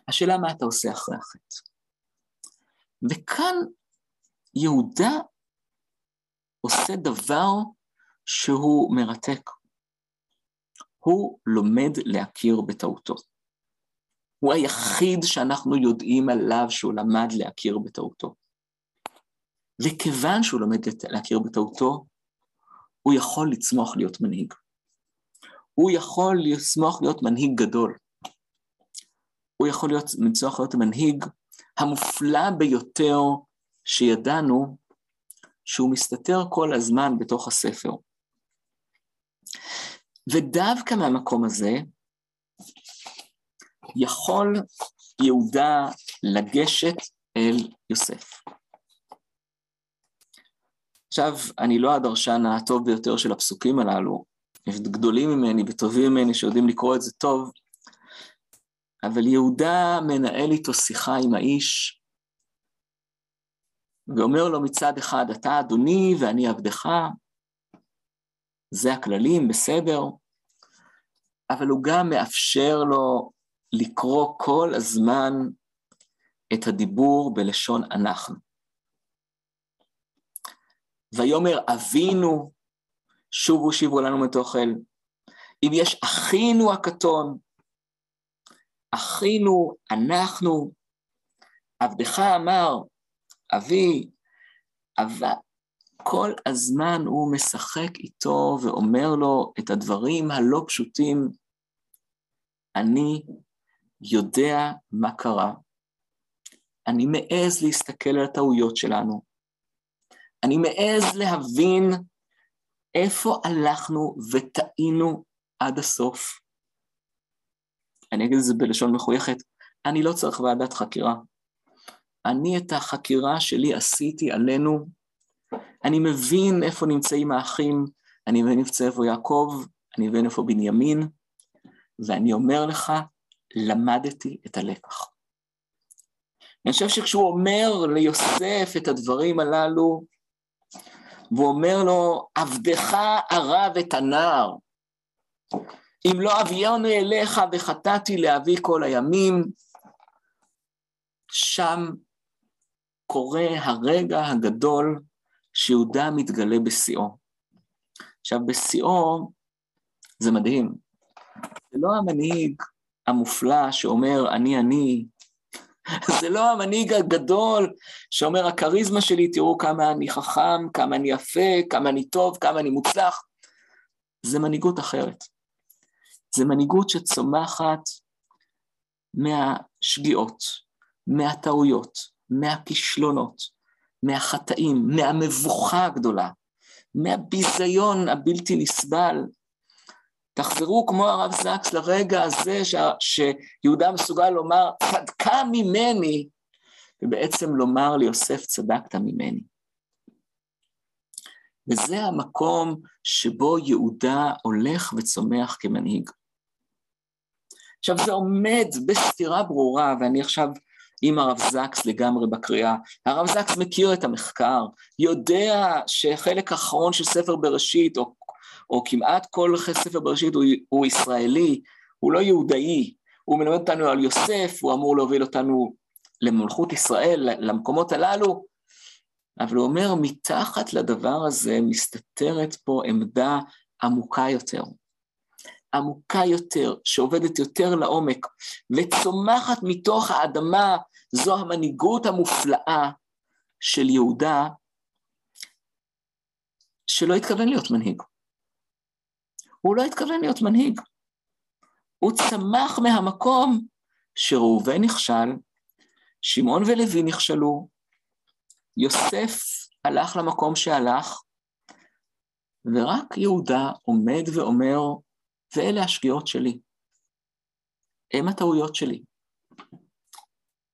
השאלה מה אתה עושה אחרי החטא. וכאן יהודה עושה דבר שהוא מרתק. הוא לומד להכיר בטעותו. הוא היחיד שאנחנו יודעים עליו שהוא למד להכיר בטעותו. וכיוון שהוא לומד להכיר בטעותו, הוא יכול לצמוח להיות מנהיג. הוא יכול לצמוח להיות מנהיג גדול. הוא יכול להיות, לצמוח להיות המנהיג המופלא ביותר שידענו, שהוא מסתתר כל הזמן בתוך הספר. ודווקא מהמקום הזה, יכול יהודה לגשת אל יוסף. עכשיו, אני לא הדרשן הטוב ביותר של הפסוקים הללו, יש גדולים ממני וטובים ממני שיודעים לקרוא את זה טוב, אבל יהודה מנהל איתו שיחה עם האיש, ואומר לו מצד אחד, אתה אדוני ואני עבדך, זה הכללים, בסדר, אבל הוא גם מאפשר לו לקרוא כל הזמן את הדיבור בלשון אנחנו. ויאמר אבינו, שובו שיבו לנו מתוכל. אם יש אחינו הקטון, אחינו, אנחנו, עבדך אמר, אבי, אבל כל הזמן הוא משחק איתו ואומר לו את הדברים הלא פשוטים. אני יודע מה קרה. אני מעז להסתכל על הטעויות שלנו. אני מעז להבין איפה הלכנו וטעינו עד הסוף. אני אגיד את זה בלשון מחויכת, אני לא צריך ועדת חקירה. אני את החקירה שלי עשיתי עלינו, אני מבין איפה נמצאים האחים, אני מבין איפה יעקב, אני מבין איפה בנימין, ואני אומר לך, למדתי את הלקח. אני חושב שכשהוא אומר ליוסף את הדברים הללו, והוא אומר לו, עבדך ערב את הנער, אם לא אביונו אליך וחטאתי לאבי כל הימים, שם קורה הרגע הגדול שיהודה מתגלה בשיאו. עכשיו, בשיאו זה מדהים. זה לא המנהיג המופלא שאומר, אני אני, זה לא המנהיג הגדול שאומר, הכריזמה שלי, תראו כמה אני חכם, כמה אני יפה, כמה אני טוב, כמה אני מוצלח. זה מנהיגות אחרת. זה מנהיגות שצומחת מהשגיאות, מהטעויות, מהכישלונות, מהחטאים, מהמבוכה הגדולה, מהביזיון הבלתי נסבל. תחזרו כמו הרב זקס לרגע הזה ש... שיהודה מסוגל לומר, צדקה ממני, ובעצם לומר ליוסף, צדקת ממני. וזה המקום שבו יהודה הולך וצומח כמנהיג. עכשיו, זה עומד בסתירה ברורה, ואני עכשיו עם הרב זקס לגמרי בקריאה. הרב זקס מכיר את המחקר, יודע שחלק האחרון של ספר בראשית, או, או כמעט כל ספר בראשית הוא, הוא ישראלי, הוא לא יהודאי, הוא מלמד אותנו על יוסף, הוא אמור להוביל אותנו למלכות ישראל, למקומות הללו, אבל הוא אומר, מתחת לדבר הזה מסתתרת פה עמדה עמוקה יותר. עמוקה יותר, שעובדת יותר לעומק, וצומחת מתוך האדמה, זו המנהיגות המופלאה של יהודה, שלא התכוון להיות מנהיג. הוא לא התכוון להיות מנהיג. הוא צמח מהמקום שראובן נכשל, שמעון ולוי נכשלו, יוסף הלך למקום שהלך, ורק יהודה עומד ואומר, ואלה השגיאות שלי. הם הטעויות שלי.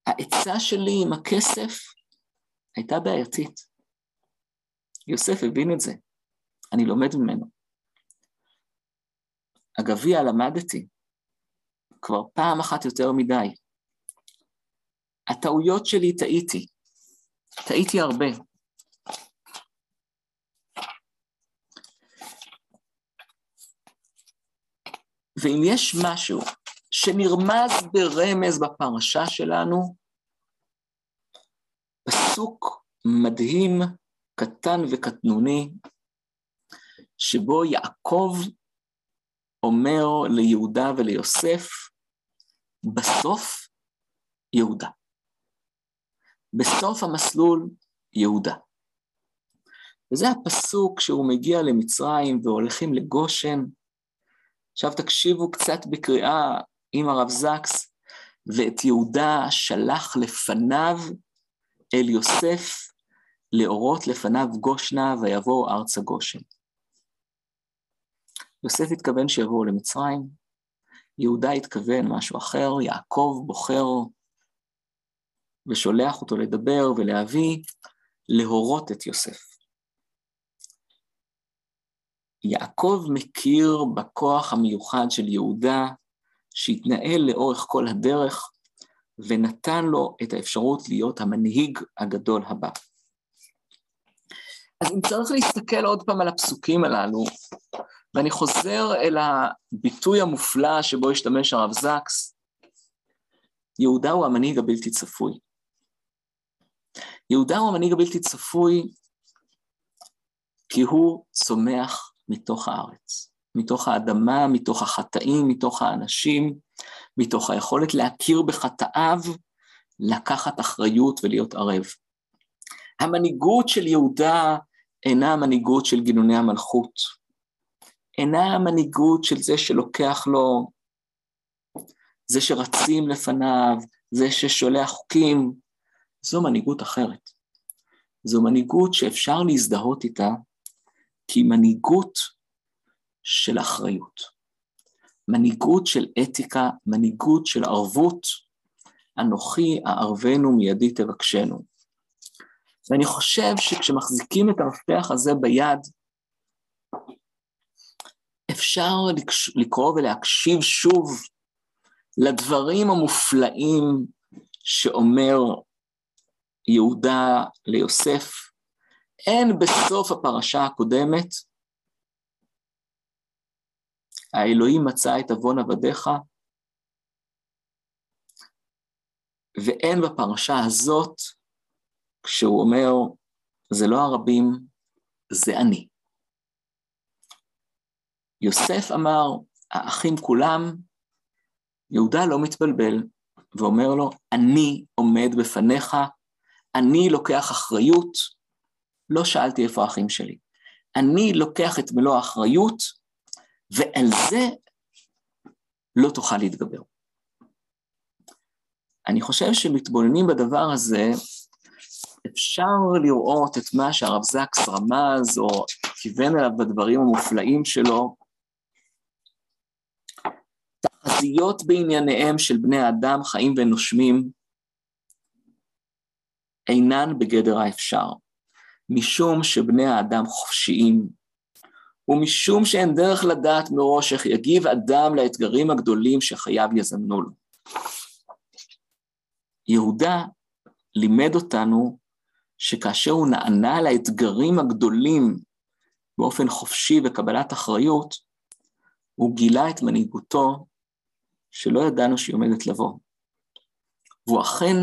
העצה שלי עם הכסף הייתה בעייתית. יוסף הבין את זה, אני לומד ממנו. הגביע למדתי, כבר פעם אחת יותר מדי. הטעויות שלי טעיתי, טעיתי הרבה. ואם יש משהו שנרמז ברמז בפרשה שלנו, פסוק מדהים, קטן וקטנוני, שבו יעקב אומר ליהודה וליוסף, בסוף יהודה. בסוף המסלול, יהודה. וזה הפסוק שהוא מגיע למצרים והולכים לגושן. עכשיו תקשיבו קצת בקריאה עם הרב זקס, ואת יהודה שלח לפניו אל יוסף לאורות לפניו גושנה ויבואו ארצה גושן. יוסף התכוון שיבואו למצרים, יהודה התכוון משהו אחר, יעקב בוחר ושולח אותו לדבר ולהביא, להורות את יוסף. יעקב מכיר בכוח המיוחד של יהודה, שהתנהל לאורך כל הדרך, ונתן לו את האפשרות להיות המנהיג הגדול הבא. אז אם צריך להסתכל עוד פעם על הפסוקים הללו, ואני חוזר אל הביטוי המופלא שבו השתמש הרב זקס, יהודה הוא המנהיג הבלתי צפוי. יהודה הוא המנהיג הבלתי צפוי כי הוא צומח מתוך הארץ, מתוך האדמה, מתוך החטאים, מתוך האנשים, מתוך היכולת להכיר בחטאיו, לקחת אחריות ולהיות ערב. המנהיגות של יהודה אינה המנהיגות של גינוני המלכות, אינה המנהיגות של זה שלוקח לו, זה שרצים לפניו, זה ששולח חוקים, זו מנהיגות אחרת. זו מנהיגות שאפשר להזדהות איתה, כי מנהיגות של אחריות. מנהיגות של אתיקה, מנהיגות של ערבות, אנוכי אערבנו מידי תבקשנו. ואני חושב שכשמחזיקים את המפתח הזה ביד, אפשר לקרוא ולהקשיב שוב לדברים המופלאים שאומר יהודה ליוסף, אין בסוף הפרשה הקודמת, האלוהים מצא את עוון עבדיך, ואין בפרשה הזאת, כשהוא אומר, זה לא הרבים, זה אני. יוסף אמר, האחים כולם, יהודה לא מתבלבל, ואומר לו, אני עומד בפניך, אני לוקח אחריות, לא שאלתי איפה האחים שלי. אני לוקח את מלוא האחריות, ועל זה לא תוכל להתגבר. אני חושב שמתבוננים בדבר הזה, אפשר לראות את מה שהרב זקס רמז או כיוון אליו בדברים המופלאים שלו, תחזיות בענייניהם של בני האדם, חיים ונושמים, אינן בגדר האפשר, משום שבני האדם חופשיים, ומשום שאין דרך לדעת מראש איך יגיב אדם לאתגרים הגדולים שחייו יזמנו לו. יהודה לימד אותנו שכאשר הוא נענה לאתגרים הגדולים באופן חופשי וקבלת אחריות, הוא גילה את מנהיגותו שלא ידענו שהיא עומדת לבוא. והוא אכן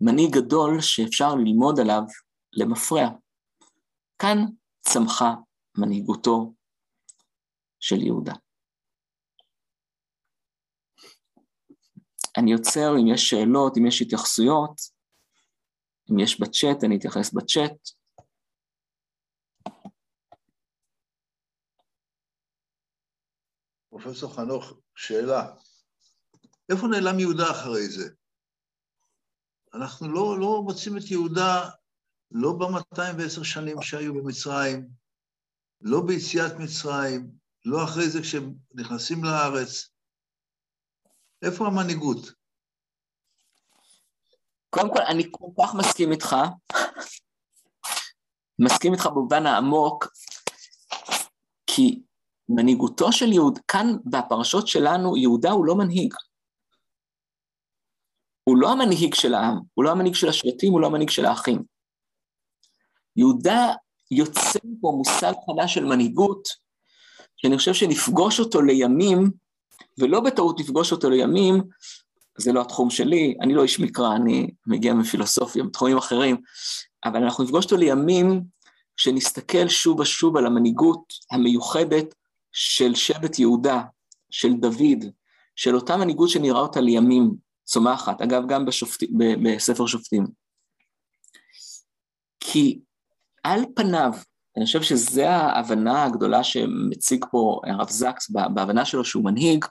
מנהיג גדול שאפשר ללמוד עליו למפרע. כאן צמחה מנהיגותו של יהודה. אני עוצר אם יש שאלות, אם יש התייחסויות, אם יש בצ'אט, אני אתייחס בצ'אט. פרופסור חנוך, שאלה. איפה נעלם יהודה אחרי זה? אנחנו לא, לא מוצאים את יהודה לא ב-210 שנים שהיו במצרים, לא ביציאת מצרים, לא אחרי זה כשהם נכנסים לארץ. איפה המנהיגות? קודם כל, אני כל כך מסכים איתך, מסכים איתך במובן העמוק, כי מנהיגותו של יהודה, כאן בפרשות שלנו, יהודה הוא לא מנהיג. הוא לא המנהיג של העם, הוא לא המנהיג של השבטים, הוא לא המנהיג של האחים. יהודה יוצא פה מושג חדש של מנהיגות, שאני חושב שנפגוש אותו לימים, ולא בטעות נפגוש אותו לימים, זה לא התחום שלי, אני לא איש מקרא, אני מגיע מפילוסופיה, מתחומים אחרים, אבל אנחנו נפגוש אותו לימים שנסתכל שוב ושוב על המנהיגות המיוחדת של שבט יהודה, של דוד, של אותה מנהיגות שנראה אותה לימים צומחת, אגב, גם בשופט... בספר שופטים. כי על פניו, אני חושב שזו ההבנה הגדולה שמציג פה הרב זקס בהבנה שלו שהוא מנהיג,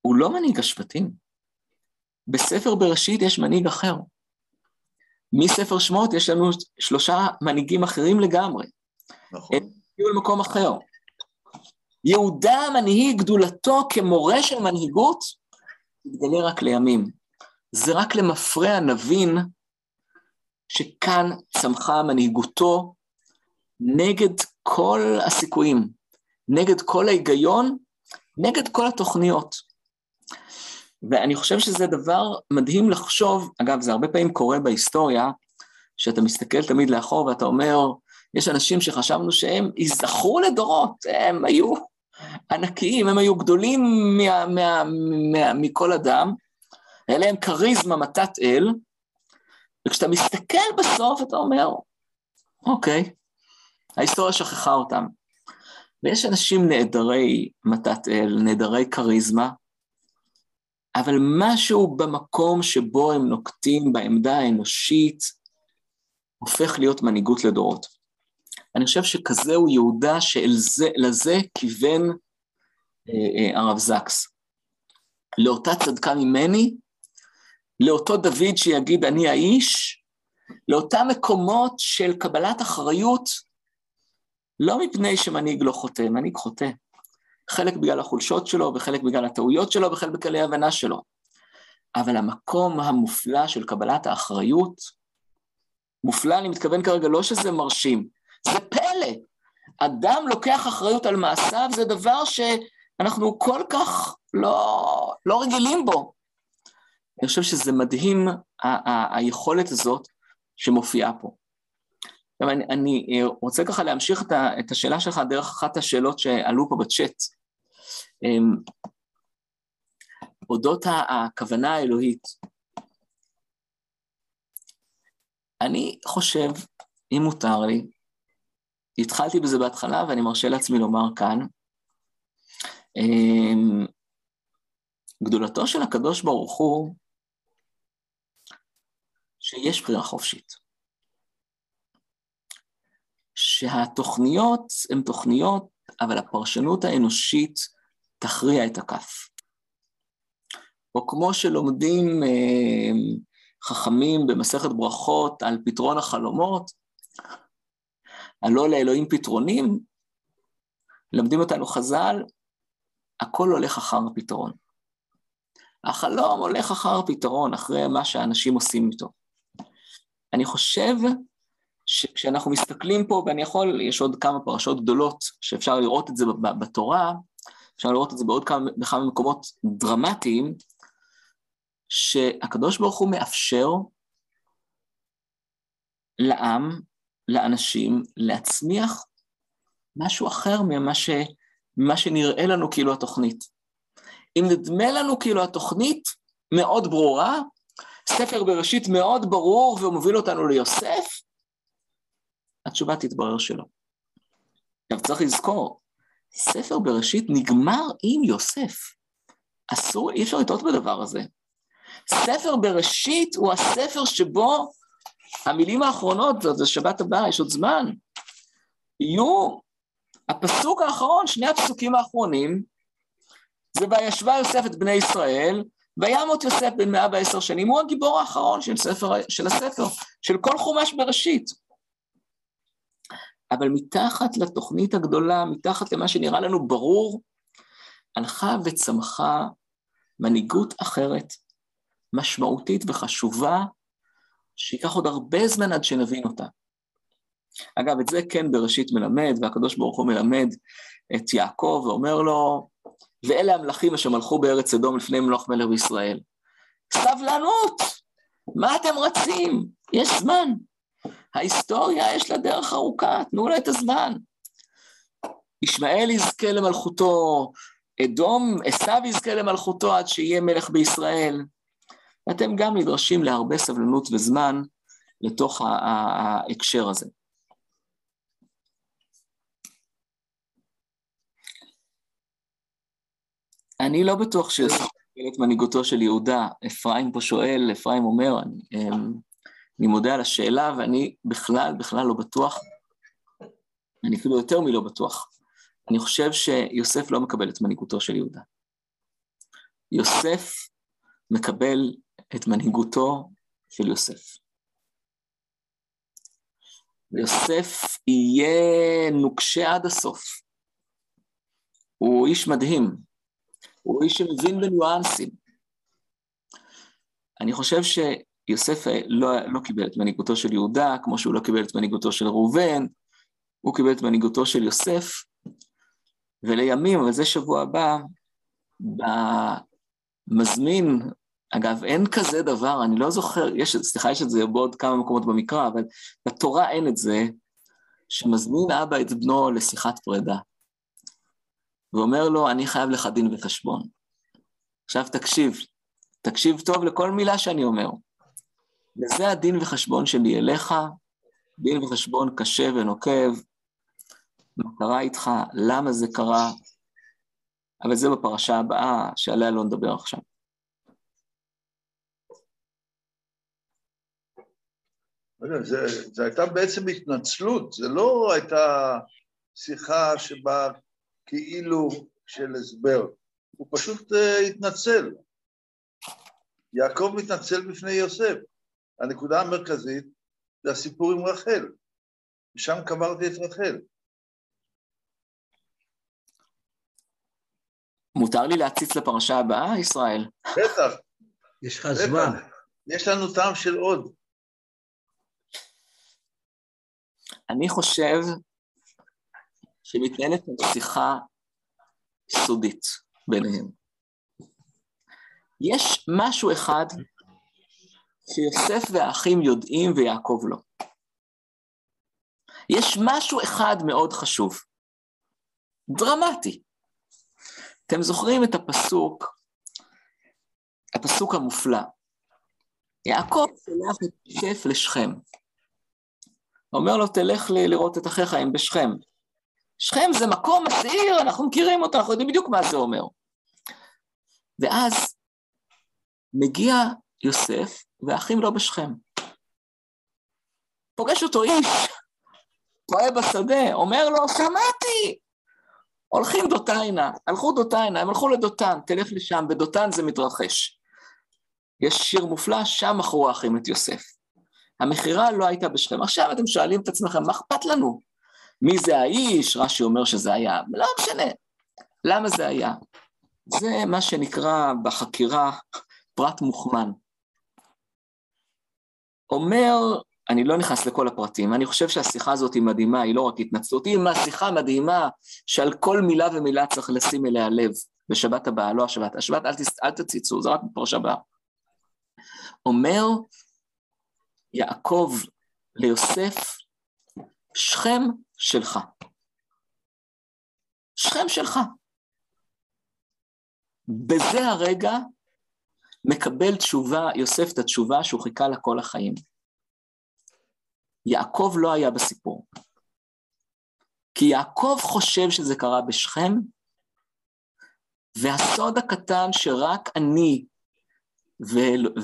הוא לא מנהיג השבטים. בספר בראשית יש מנהיג אחר. מספר שמות יש לנו שלושה מנהיגים אחרים לגמרי. נכון. הם הגיעו למקום אחר. יהודה מנהיג גדולתו כמורה של מנהיגות, יתגלה רק לימים. זה רק למפרע נבין שכאן צמחה מנהיגותו נגד כל הסיכויים, נגד כל ההיגיון, נגד כל התוכניות. ואני חושב שזה דבר מדהים לחשוב, אגב, זה הרבה פעמים קורה בהיסטוריה, שאתה מסתכל תמיד לאחור ואתה אומר, יש אנשים שחשבנו שהם ייזכרו לדורות, הם היו ענקיים, הם היו גדולים מה, מה, מה, מכל אדם, היה להם כריזמה מתת אל, וכשאתה מסתכל בסוף אתה אומר, אוקיי, ההיסטוריה שכחה אותם. ויש אנשים נעדרי מתת אל, נעדרי כריזמה, אבל משהו במקום שבו הם נוקטים בעמדה האנושית הופך להיות מנהיגות לדורות. אני חושב שכזהו יהודה שלזה כיוון אה, אה, הרב זקס. לאותה צדקה ממני, לאותו דוד שיגיד אני האיש, לאותם מקומות של קבלת אחריות, לא מפני שמנהיג לא חוטא, מנהיג חוטא. חלק בגלל החולשות שלו, וחלק בגלל הטעויות שלו, וחלק בגלל ההבנה שלו. אבל המקום המופלא של קבלת האחריות, מופלא, אני מתכוון כרגע לא שזה מרשים, זה פלא. אדם לוקח אחריות על מעשיו, זה דבר שאנחנו כל כך לא, לא רגילים בו. אני חושב שזה מדהים, ה- ה- היכולת הזאת שמופיעה פה. עכשיו, אני, אני אה, רוצה ככה להמשיך את, ה, את השאלה שלך דרך אחת השאלות שעלו פה בצ'אט. אמ, אודות הכוונה האלוהית. אני חושב, אם מותר לי, התחלתי בזה בהתחלה ואני מרשה לעצמי לומר כאן, אמ, גדולתו של הקדוש ברוך הוא שיש בחירה חופשית. שהתוכניות הן תוכניות, אבל הפרשנות האנושית תכריע את הכף. או כמו שלומדים אה, חכמים במסכת ברכות על פתרון החלומות, הלא לאלוהים פתרונים, למדים אותנו חז"ל, הכל הולך אחר הפתרון. החלום הולך אחר הפתרון, אחרי מה שאנשים עושים איתו. אני חושב שכשאנחנו מסתכלים פה, ואני יכול, יש עוד כמה פרשות גדולות שאפשר לראות את זה בתורה, אפשר לראות את זה בעוד כמה, בכמה מקומות דרמטיים, שהקדוש ברוך הוא מאפשר לעם, לאנשים, להצמיח משהו אחר ממה, ש, ממה שנראה לנו כאילו התוכנית. אם נדמה לנו כאילו התוכנית מאוד ברורה, ספר בראשית מאוד ברור ומוביל אותנו ליוסף, התשובה תתברר שלא. עכשיו צריך לזכור, ספר בראשית נגמר עם יוסף. אסור, אי אפשר לטעות בדבר הזה. ספר בראשית הוא הספר שבו המילים האחרונות, זה שבת הבאה, יש עוד זמן, יהיו הפסוק האחרון, שני הפסוקים האחרונים, זה וישבה יוסף את בני ישראל, וימות יוסף בן מאה ועשר שנים, הוא הגיבור האחרון של, ספר, של הספר, של כל חומש בראשית. אבל מתחת לתוכנית הגדולה, מתחת למה שנראה לנו ברור, הלכה וצמחה מנהיגות אחרת, משמעותית וחשובה, שייקח עוד הרבה זמן עד שנבין אותה. אגב, את זה כן בראשית מלמד, והקדוש ברוך הוא מלמד את יעקב ואומר לו, ואלה המלכים אשר מלכו בארץ אדום לפני מלוך מלך בישראל. סבלנות! מה אתם רצים? יש זמן. ההיסטוריה יש לה דרך ארוכה, תנו לה את הזמן. ישמעאל יזכה למלכותו, אדום, עשיו יזכה למלכותו עד שיהיה מלך בישראל. ואתם גם נדרשים להרבה סבלנות וזמן לתוך ההקשר הזה. אני לא בטוח שיוסף את מנהיגותו של יהודה. אפרים פה שואל, אפרים אומר, אני, אמ, אני מודה על השאלה, ואני בכלל, בכלל לא בטוח, אני אפילו יותר מלא בטוח. אני חושב שיוסף לא מקבל את מנהיגותו של יהודה. יוסף מקבל את מנהיגותו של יוסף. יוסף יהיה נוקשה עד הסוף. הוא איש מדהים, הוא איש שמבין בניואנסים. אני חושב שיוסף לא, לא קיבל את מנהיגותו של יהודה, כמו שהוא לא קיבל את מנהיגותו של ראובן, הוא קיבל את מנהיגותו של יוסף, ולימים, אבל זה שבוע הבא, במזמין, אגב, אין כזה דבר, אני לא זוכר, יש, סליחה, יש את זה בעוד כמה מקומות במקרא, אבל בתורה אין את זה, שמזמין אבא את בנו לשיחת פרידה. ואומר לו, אני חייב לך דין וחשבון. עכשיו תקשיב, תקשיב טוב לכל מילה שאני אומר. וזה הדין וחשבון שלי אליך, דין וחשבון קשה ונוקב, מה קרה איתך, למה זה קרה, אבל זה בפרשה הבאה, שעליה לא נדבר עכשיו. זו הייתה בעצם התנצלות, זה לא הייתה שיחה שבה כאילו של הסבר, הוא פשוט uh, התנצל. יעקב מתנצל בפני יוסף. הנקודה המרכזית זה הסיפור עם רחל, ושם קברתי את רחל. מותר לי להציץ לפרשה הבאה, ישראל? בטח. יש לך זמן. יש לנו טעם של עוד. אני חושב שמתנהלת שיחה סודית ביניהם. יש משהו אחד שיוסף והאחים יודעים ויעקב לא. יש משהו אחד מאוד חשוב, דרמטי. אתם זוכרים את הפסוק, הפסוק המופלא. יעקב שולח את יוסף לשכם. אומר לו, תלך לראות את אחיך, הם בשכם. שכם זה מקום מסעיר, אנחנו מכירים אותו, אנחנו יודעים בדיוק מה זה אומר. ואז מגיע יוסף, והאחים לא בשכם. פוגש אותו איש, טועה בשדה, אומר לו, שמעתי, הולכים דותיינה, הלכו דותיינה, הם הלכו לדותן, תלך לשם, בדותן זה מתרחש. יש שיר מופלא, שם מכרו האחים את יוסף. המכירה לא הייתה בשכם. עכשיו אתם שואלים את עצמכם, מה אכפת לנו? מי זה האיש? רש"י אומר שזה היה, לא משנה. למה זה היה? זה מה שנקרא בחקירה פרט מוכמן. אומר, אני לא נכנס לכל הפרטים, אני חושב שהשיחה הזאת היא מדהימה, היא לא רק התנצלות, היא שיחה מדהימה שעל כל מילה ומילה צריך לשים אליה לב בשבת הבאה, לא השבת, השבת אל, תס, אל תציצו, זה רק בפרשה הבאה. אומר יעקב ליוסף, שכם שלך. שכם שלך. בזה הרגע מקבל תשובה, יוסף את התשובה שהוא חיכה לה כל החיים. יעקב לא היה בסיפור. כי יעקב חושב שזה קרה בשכם, והסוד הקטן שרק אני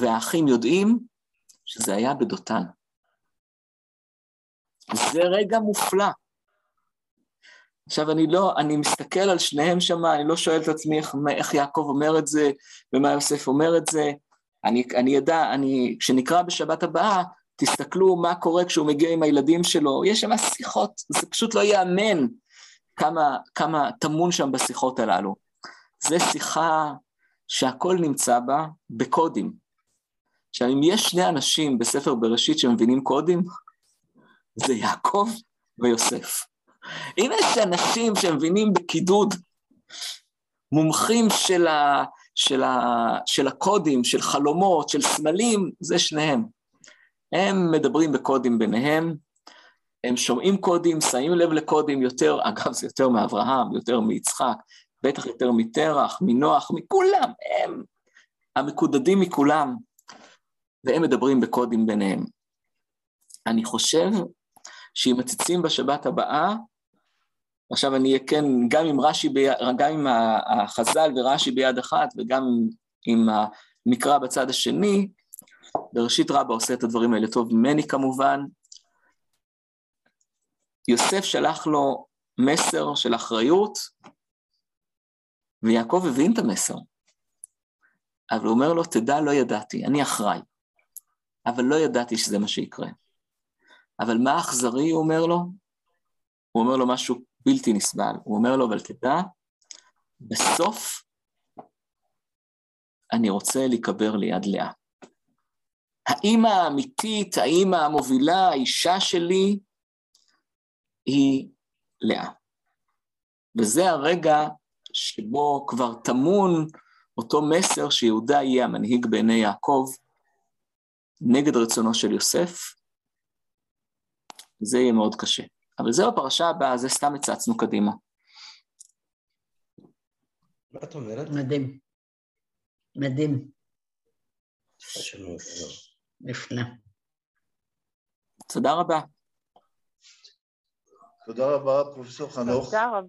והאחים יודעים, שזה היה בדותן. זה רגע מופלא. עכשיו, אני לא, אני מסתכל על שניהם שם, אני לא שואל את עצמי איך, איך יעקב אומר את זה, ומה יוסף אומר את זה. אני, אני אדע, אני, כשנקרא בשבת הבאה, תסתכלו מה קורה כשהוא מגיע עם הילדים שלו, יש שם שיחות, זה פשוט לא ייאמן כמה, כמה טמון שם בשיחות הללו. זה שיחה שהכל נמצא בה בקודים. עכשיו, אם יש שני אנשים בספר בראשית שמבינים קודים, זה יעקב ויוסף. אם יש אנשים שמבינים בקידוד, מומחים של, ה, של, ה, של הקודים, של חלומות, של סמלים, זה שניהם. הם מדברים בקודים ביניהם, הם שומעים קודים, שמים לב לקודים יותר, אגב, זה יותר מאברהם, יותר מיצחק, בטח יותר מטרח, מנוח, מכולם, הם המקודדים מכולם, והם מדברים בקודים ביניהם. אני חושב שאם מציצים בשבת הבאה, עכשיו אני אהיה כן, גם עם רש"י, גם עם החז"ל ורש"י ביד אחת, וגם עם המקרא בצד השני, בראשית רבה עושה את הדברים האלה טוב ממני כמובן. יוסף שלח לו מסר של אחריות, ויעקב הבין את המסר. אבל הוא אומר לו, תדע, לא ידעתי, אני אחראי, אבל לא ידעתי שזה מה שיקרה. אבל מה אכזרי, הוא אומר לו? הוא אומר לו משהו בלתי נסבל. הוא אומר לו, אבל תדע, בסוף אני רוצה להיקבר ליד לאה. האימא האמיתית, האימא המובילה, האישה שלי, היא לאה. וזה הרגע שבו כבר טמון אותו מסר שיהודה יהיה המנהיג בעיני יעקב נגד רצונו של יוסף. זה יהיה מאוד קשה. אבל זה בפרשה הבאה, זה סתם הצצנו קדימה. מה את אומרת? מדהים. מדהים. נפלא. תודה רבה. תודה רבה, פרופסור חנוך. תודה רבה.